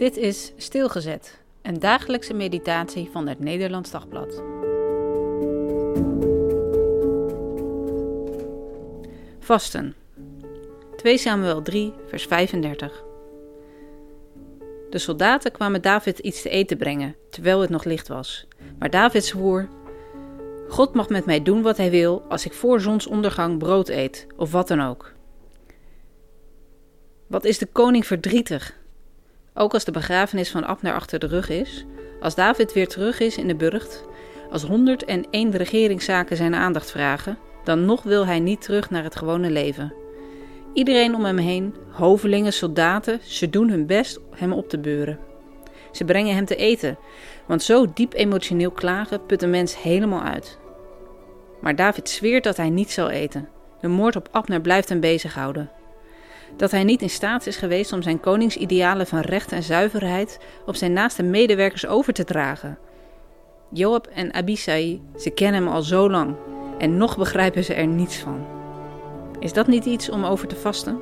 Dit is Stilgezet, een dagelijkse meditatie van het Nederlands Dagblad. Vasten. 2 Samuel 3, vers 35. De soldaten kwamen David iets te eten brengen, terwijl het nog licht was. Maar David zwoer: God mag met mij doen wat hij wil als ik voor zonsondergang brood eet, of wat dan ook. Wat is de koning verdrietig? Ook als de begrafenis van Abner achter de rug is, als David weer terug is in de burcht, als 101 regeringszaken zijn aandacht vragen, dan nog wil hij niet terug naar het gewone leven. Iedereen om hem heen, hovelingen, soldaten, ze doen hun best hem op te beuren. Ze brengen hem te eten, want zo diep emotioneel klagen put een mens helemaal uit. Maar David zweert dat hij niet zal eten. De moord op Abner blijft hem bezighouden. Dat hij niet in staat is geweest om zijn koningsidealen van recht en zuiverheid op zijn naaste medewerkers over te dragen. Joab en Abisai, ze kennen hem al zo lang en nog begrijpen ze er niets van. Is dat niet iets om over te vasten?